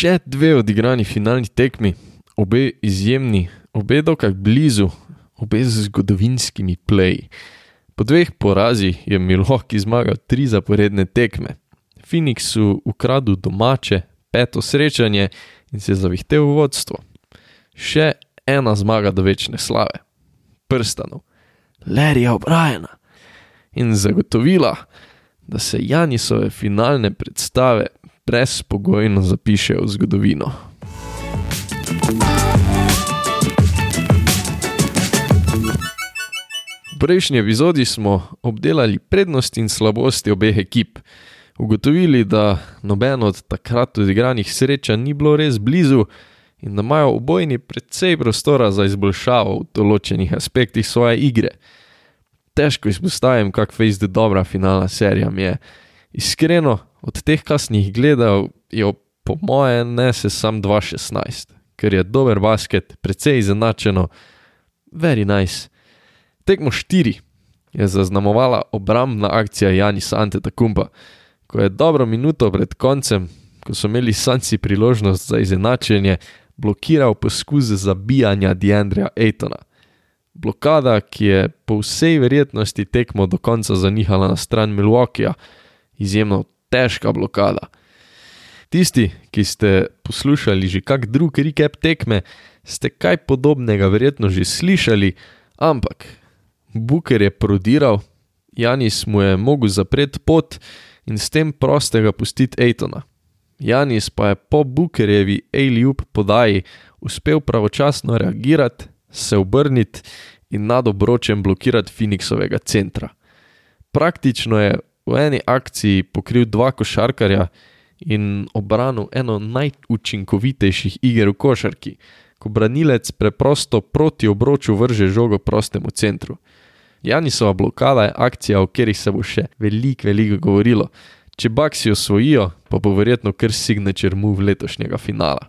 Še dve odigrani finalni tekmi, obe izjemni, obe dokaj blizu, obe z zgodovinskimi pleji. Po dveh porazih je Milwaukee zmagal tri zaporedne tekme. Phoenixu ukradel domače, peto srečanje in se zavihtel v vodstvo. Še ena zmaga do večne slave, prstanov, Larryja O'Briena in zagotovila, da se Janisove finalne predstave brezpogojno zapišejo v zgodovino. V prejšnji epizodi smo obdelali prednosti in slabosti obeh ekip. Ugotovili, da noben od takrat odigranih srečanj ni bilo res blizu in da imajo obojni precej prostora za izboljšavo v določenih aspektih svoje igre. Težko izpostavim, kak fejs je dobra finalna serija mi je. Iskreno, od teh, kar sem jih gledal, jo po moje nese sam 2-16, ker je dober basket, precej izenačeno, very nice. Tekmo 4 je zaznamovala obrambna akcija Janisa Antetakumpa, ko je dobro minuto pred koncem, ko so imeli Sanci priložnost za izenačenje, blokiral poskus zabijanja Deandreja Aitona. Blokada, ki je po vsej verjetnosti tekmo do konca zanihala na stran Milwaukeeja, izjemno težka blokada. Tisti, ki ste poslušali že kak drug recap tekme, ste kaj podobnega verjetno že slišali, ampak Booker je prodiral, Janis mu je mogel zapreti pot in s tem prostega pustiti Aitona. Janis pa je po Bookerjevi A-Lube podaji uspel pravočasno reagirati, se obrniti in nad obročem blokirati Phoenixovega centra. Praktično je v eni akciji pokril dva košarkarja in obranil eno najučinkovitejših iger v košarki, ko branilec preprosto proti obroču vrže žogo prostemu centru. Janisova blokada je akcija, o kateri se bo še veliko, veliko govorilo. Če Baksi osvojijo, pa bo verjetno kar signature move letošnjega finala.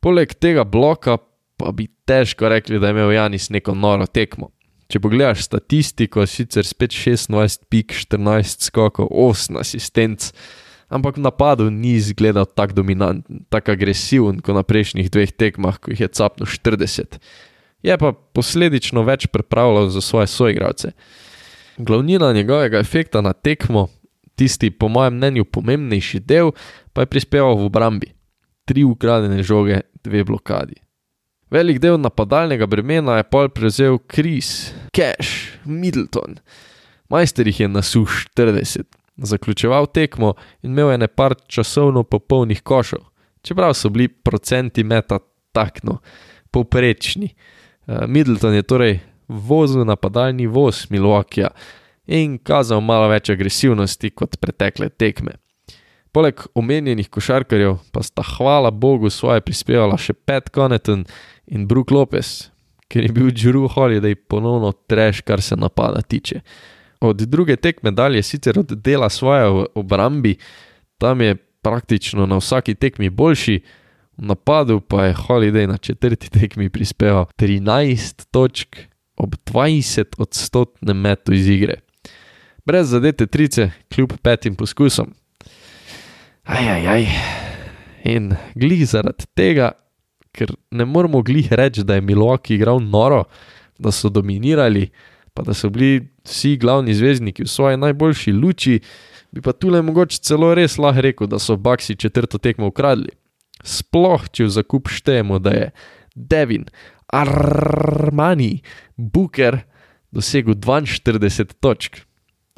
Poleg tega bloka pa bi težko rekli, da je imel Janis neko noro tekmo. Če pogledaš statistiko, sicer spet 26 pik, 14 skokov, 8 asistenc, ampak v napadu ni izgledal tako dominanten, tako agresiven kot na prejšnjih dveh tekmah, ko jih je capno 40. Je pa posledično več pripravljal za svoje soigralce. Glavnina njegovega efekta na tekmo, tisti po mojem mnenju pomembnejši del, pa je prispeval v obrambi. Tri ukradene žoge, dve blokadi. Velik del napadalnega bremena je pol prevzel Kris, Cash, Middleton. Majster jih je nasul 40, zaključeval tekmo in imel je nepar časovno popolnih košov, čeprav so bili procenti meta takno, povprečni. Middleton je torej vozil napadalni voz Milwaukeeja in kazal malo več agresivnosti kot pretekle tekme. Poleg omenjenih košarkarjev pa sta hvala Bogu svoje prispevala še Pat Connaughton in Brook Lopez, ker je bil Drew Holiday ponovno treš, kar se napada tiče. Od druge tekme dalje sicer oddela svoje v obrambi, tam je praktično na vsaki tekmi boljši, v napadu pa je Holiday na četrti tekmi prispeval 13 točk ob 20 odstotnem metu iz igre. Brez zadete trice, kljub petim poskusom. Ajajaj. In glih zaradi tega, ker ne moremo glih reči, da je Milwaukee igral noro, da so dominirali, pa da so bili vsi glavni zvezdniki v svoji najboljši luči, bi pa tu le mogoče celo res lahko rekel, da so Baksi četrto tekmo ukradli. Sploh, če v zakup štejemo, da je Devin, Armani, Booker dosegel 42 točk.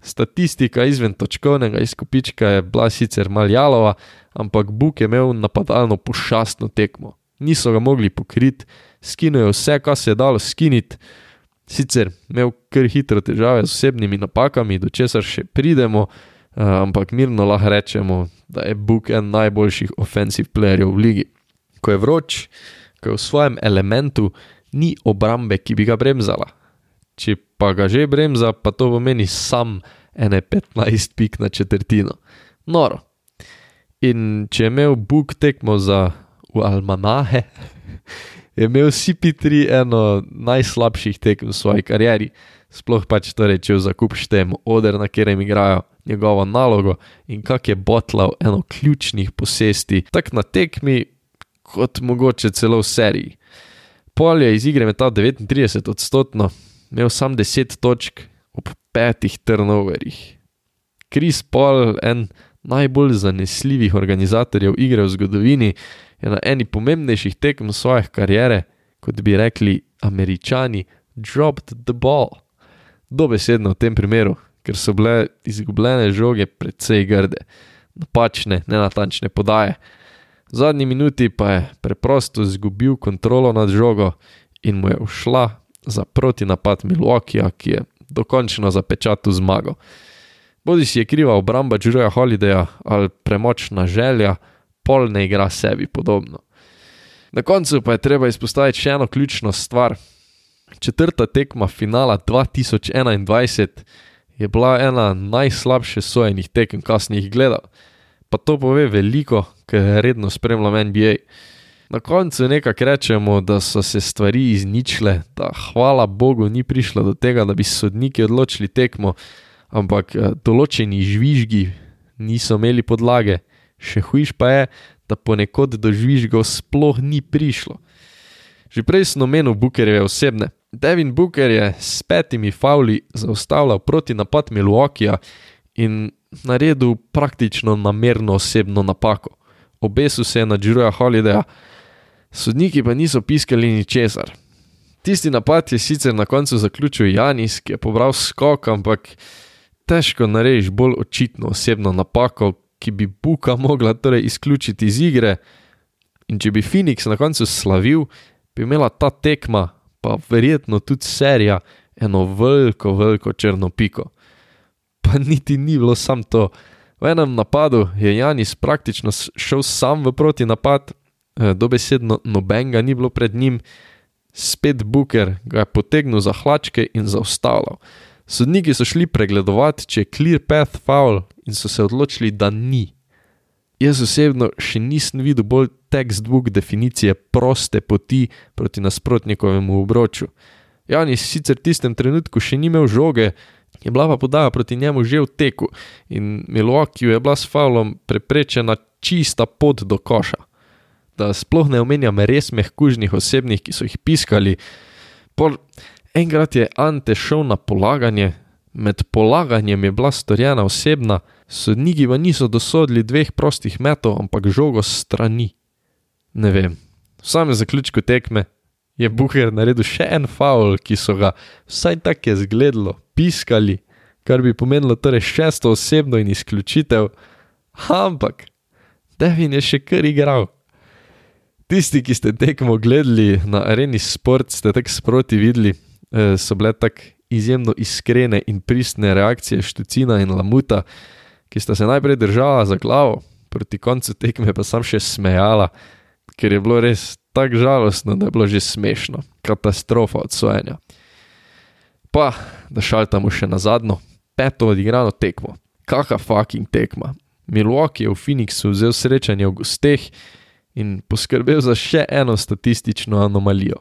Statistika izven točkovnega izkupička je bila sicer maljalova, ampak Buk je imel napadalno pošastno tekmo. Niso ga mogli pokriti, skinujo vse, kar se je dalo skiniti, sicer imel kar hitro težave z osebnimi napakami, do česar še pridemo, ampak mirno lahko rečemo, da je Buk en najboljših offensive playerjev v ligi. Ko je vroč, ko je v svojem elementu, ni obrambe, ki bi ga bremzala. Če pa ga že bremza, pa to pomeni sam ene 15 pik na četrtino. Noro. In če je imel Bog tekmo za Almanahe, je imel CP3 eno najslabših tekem v svoji karieri, sploh pač torej, če v zakup štejemo oder, na katerem igrajo, njegovo nalogo in kak je botlal eno ključnih posesti, tako na tekmi, kot mogoče celo v seriji. Pol je iz igre metal 39 odstotno, imel sam 10 točk ob petih turnoverjih. Kris Paul, en najbolj zanesljivih organizatorjev igre v zgodovini, je na eni pomembnejših tekem svoje kariere, kot bi rekli američani, dropped the ball. Dobesedno v tem primeru, ker so bile izgubljene žoge precej grde, napačne, nenatančne podaje. V zadnji minuti pa je preprosto izgubil kontrolo nad žogo in mu je ušla za protinapad Milwaukeeja, ki je dokončno zapečatil zmago. Bodi si je kriva obramba Džureja Holidaya ali premočna želja, pol ne igra sebi podobno. Na koncu pa je treba izpostaviti še eno ključno stvar. Četrta tekma finala 2021 je bila ena najslabše sojenih tekem, kar sem jih gledal. Pa to pove veliko, ker redno spremljam NBA. Na koncu nekako rečemo, da so se stvari izničile, da hvala Bogu ni prišlo do tega, da bi sodniki odločili tekmo, ampak eh, določeni žvižgi niso imeli podlage. Še hujš pa je, da ponekod do žvižgov sploh ni prišlo. Že prej sem omenil Bookerjeve osebne. Devin Booker je s petimi fauli zaustavljal proti napad Milwaukeeja in naredil praktično namerno osebno napako. Obesil se je na Džiroja Holidaya, sodniki pa niso piskali ničesar. Tisti napad je sicer na koncu zaključil Janis, ki je pobral skok, ampak težko narediš bolj očitno osebno napako, ki bi Buka mogla torej izključiti iz igre. In če bi Phoenix na koncu slavil, bi imela ta tekma, pa verjetno tudi serija, eno veliko, veliko črno piko. Pa niti ni bilo samo to. V enem napadu je Janis praktično šel sam v proti napad, dobesedno nobenega ni bilo pred njim, spet Booker ga je potegnil za hlačke in zaustavljal. Sodniki so šli pregledovati, če je clear path foul in so se odločili, da ni. Jaz osebno še nisem videl bolj textbook definicije proste poti proti nasprotnikovemu obroču. Janis sicer v tistem trenutku še ni imel žoge, je bila pa podaja proti njemu že v teku in Milwaukee je bila s faulom preprečena čista pot do koša. Da sploh ne omenjam res mehkužnih osebnih, ki so jih piskali. Pol, enkrat je Ante šel na polaganje, med polaganjem je bila storjena osebna, sodniki pa niso dosodili dveh prostih metov, ampak žogo strani. Ne vem, v samem zaključku tekme je Buher naredil še en faul, ki so ga, vsaj tako je zgledalo, piskali, kar bi pomenilo torej šesto osebno in izključitev, ampak Devin je še kar igral. Tisti, ki ste tekmo gledali na areni sport, ste tako sproti videli, eh, so bile tako izjemno iskrene in pristne reakcije Štucina in Lamuta, ki sta se najprej držala za glavo, proti koncu tekme pa sam še smejala, ker je bilo res tako žalostno, da je bilo že smešno, katastrofa odsvajanja. Pa, da šaltamo še na zadnjo, peto odigrano tekmo. Kakšna fucking tekma. Milwaukee je v Phoenixu vzel srečanje v gosteh in poskrbel za še eno statistično anomalijo.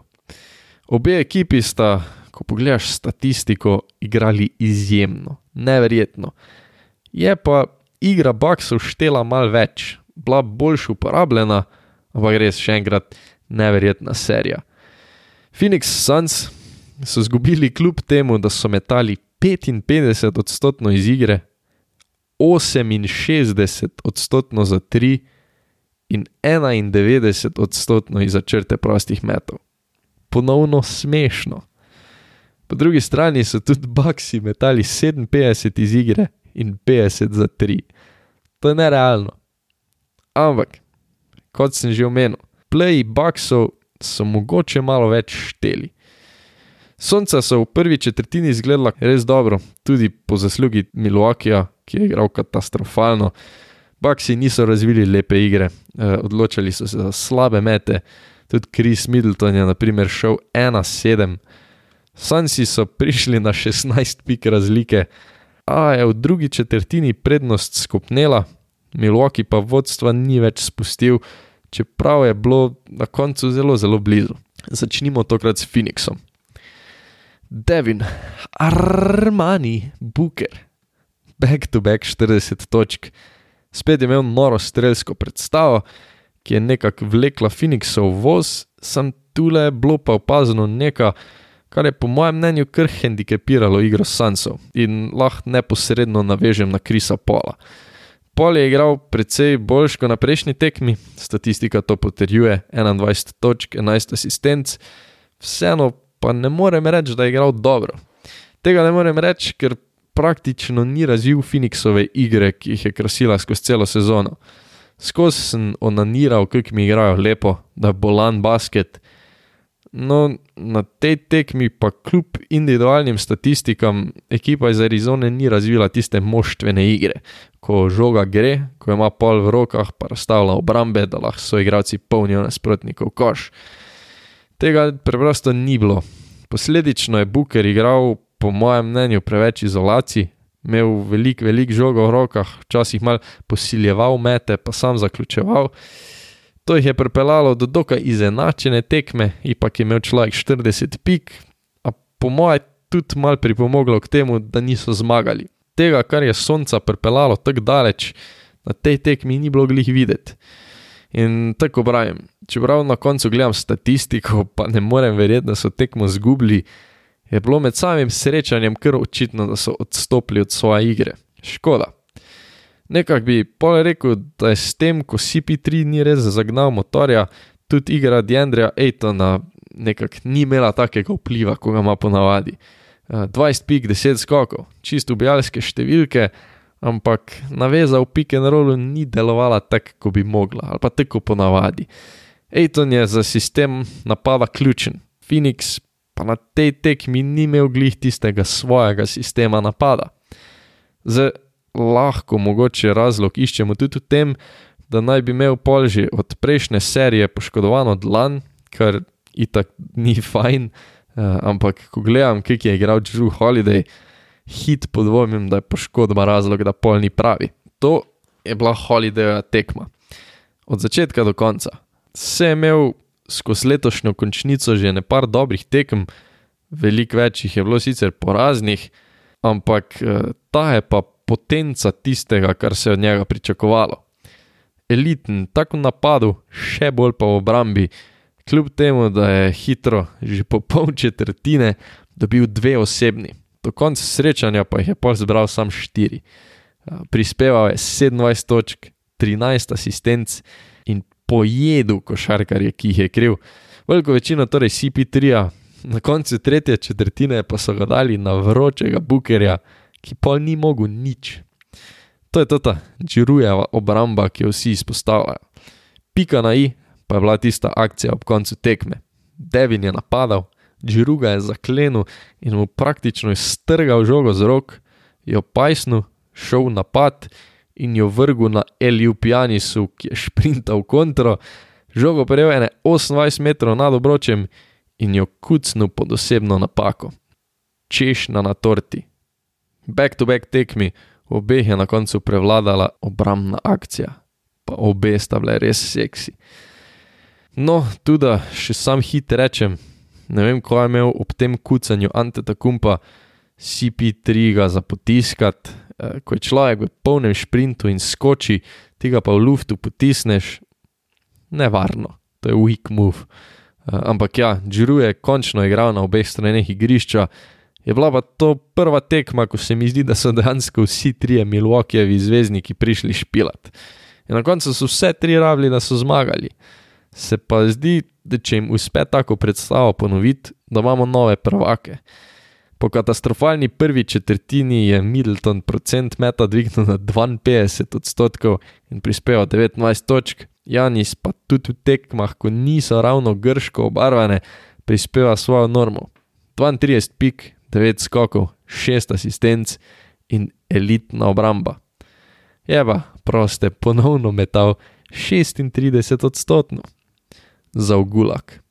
Obe ekipi sta, ko pogledaš statistiko, igrali izjemno, neverjetno. Je pa igra Bucksov štela mal več, bila boljša uporabljena, ampak res še enkrat neverjetna serija. Phoenix Suns so izgubili kljub temu, da so metali 55 odstotkov iz igre, 68 odstotkov za 3 in 91 odstotkov iz črte prostih metov. Ponovno smešno. Po drugi strani so tudi Bucksi metali 57 iz igre in 50 za 3. To je nerealno. Ampak, kot sem že omenil, play Bucksov so mogoče malo več šteli. Sonca so v prvi četrtini izgledala res dobro, tudi po zaslugi Milwaukeeja, ki je igral katastrofalno. Bucksi niso razvili lepe igre, eh, odločili so se za slabe mete, tudi Chris Middleton je naprimer šel 1-7. Sansi so prišli na 16 pik razlike, a je v drugi četrtini prednost skupnela, Milwaukee pa vodstva ni več spustil, čeprav je bilo na koncu zelo, zelo blizu. Začnimo tokrat s Phoenixom. Devin, Armani, Booker, back-to-back 40 točk. Spet je imel noro strelsko predstavo, ki je nekako vlekla Phoenixov voz, sem tule bilo pa opazno nekaj, kar je po mojem mnenju kar hendikepiralo igro Sansov in lahko neposredno navežem na Krisa Pola. Pol je igral precej boljš kot na prejšnji tekmi, statistika to potrjuje, 21 točk, 11 asistenc, vseeno pa ne morem reči, da je igral dobro. Tega ne morem reči, ker praktično ni razvil Phoenixove igre, ki jih je krasila skozi celo sezono. Skozi sem onaniral, kako mi igrajo lepo, da je bolan basket. No, na tej tekmi pa kljub individualnim statistikam ekipa iz Arizone ni razvila tiste moštvene igre, ko žoga gre, ko ima pol v rokah, pa razstavlja obrambe, da lahko so igralci polnijo nasprotnikov koš. Tega preprosto ni bilo. Posledično je Booker igral, po mojem mnenju, preveč izolacij, imel velik, velik žogo v rokah, včasih mal posiljeval mete, pa sam zaključeval. To jih je pripeljalo do dokaj izenačene tekme, ipak je imel človek 40 pik, a po mojem tudi mal pripomoglo k temu, da niso zmagali. Tega, kar je sonca pripeljalo tako daleč, na tej tekmi ni bilo glih videti. In tako pravim, čeprav na koncu gledam statistiko, pa ne morem verjeti, da so tekmo zgubili, je bilo med samim srečanjem kar očitno, da so odstopili od svoje igre. Škoda. Nekak bi pol rekel, da je s tem, ko CP3 ni res zagnal motorja, tudi igra Diandrija Aitona nekako ni imela takega vpliva, kot ga ima ponavadi. 20 eh, pik, 10 skokov, čisto ubijalske številke, ampak naveza v pick and rollu ni delovala tako, kot bi mogla, ali pa tako ponavadi. Aiton je za sistem napada ključen, Phoenix pa na tej tekmi ni imel glih tistega svojega sistema napada. Zdaj, lahko mogoče razlog iščemo tudi v tem, da naj bi imel polži od prejšnje serije poškodovano dlan, kar itak ni fajn, uh, ampak ko gledam, kje je igral Drew Holiday, hit podvomim, da je poškodba razlog, da pol ni pravi. To je bila Holidayova tekma. Od začetka do konca. Se je imel skozi letošnjo končnico že nekaj dobrih tekem, veliko več jih je bilo sicer poraznih, ampak uh, ta je pa potenca tistega, kar se je od njega pričakovalo. Eliten, tako v napadu, še bolj pa v obrambi, kljub temu, da je hitro, že po pol četrtine, dobil dve osebni. Do konca srečanja pa jih je pol zbral sam štiri. Prispeval je 27 točk, 13 asistenc in pojedel košarkarje, ki jih je kriv. Veliko večino torej CP3, na koncu tretje četrtine pa so ga dali na vročega bukerja, ki pa ni mogel nič. To je ta Džirujeva obramba, ki jo vsi izpostavljajo. Pika na i pa je bila tista akcija ob koncu tekme. Devin je napadal, Džiruga je zaklenil in mu praktično iztrgal žogo z rok, jo pajsnil, šel napad in jo vrgel na Eliju Pjanisu, ki je šprintal kontro, žogo prejel ene 28 metrov nad obročem in jo kucnil pod osebno napako. Češna na torti back-to-back tekmi, v obeh je na koncu prevladala obrambna akcija, pa obe sta bile res seksi. No, tudi še sam hit rečem, ne vem, ko je imel ob tem kucanju Anteta Kumpa CP3 ga za potiskat, eh, ko je človek v polnem sprintu in skoči, tega pa v luftu potisneš, nevarno, to je weak move. Eh, ampak ja, Džiru je končno igral na obeh straneh igrišča, Je bila pa to prva tekma, ko se mi zdi, da so dejansko vsi trije Milwaukeevi zvezdniki prišli špilat. In na koncu so vse tri rabili, da so zmagali. Se pa zdi, da če jim uspe tako predstavo ponoviti, da imamo nove prvake. Po katastrofalni prvi četrtini je Middleton procent meta dvignil na 52 odstotkov in prispeval 19 točk, Janis pa tudi v tekmah, ko niso ravno grško obarvane, prispeva svojo normo. 32 pik, 9 skokov, 6 asistenc in elitna obramba. Je pa, proste, ponovno metal 36 odstotkov za ugulak.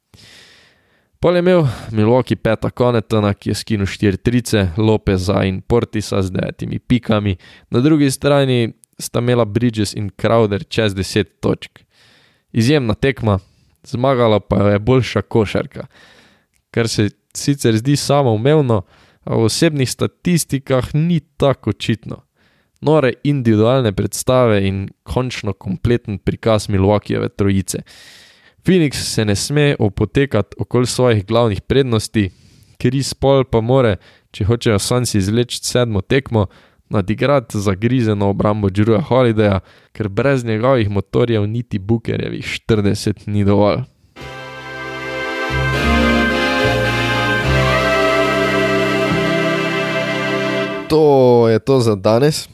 Pol je imel Milwaukee peta konetona, ki je skinil 4 trice, Lopeza in Portisa z 9 pikami, na drugi strani sta imela Bridges in Crowder čez 10 točk. Izjemna tekma, zmagala pa je boljša košarka, kar se sicer zdi samoumevno, a v osebnih statistikah ni tako očitno. nore individualne predstave in končno kompleten prikaz Milwaukeeve trojice. Phoenix se ne sme opotekati okoli svojih glavnih prednosti, Kris Paul pa more, če hočejo Sansi izvleči sedmo tekmo, nadigrati zagrizeno obrambo Džuruja Holidaya, ker brez njegovih motorjev niti Bukerjevih 40 ni dovolj. To je to za danes.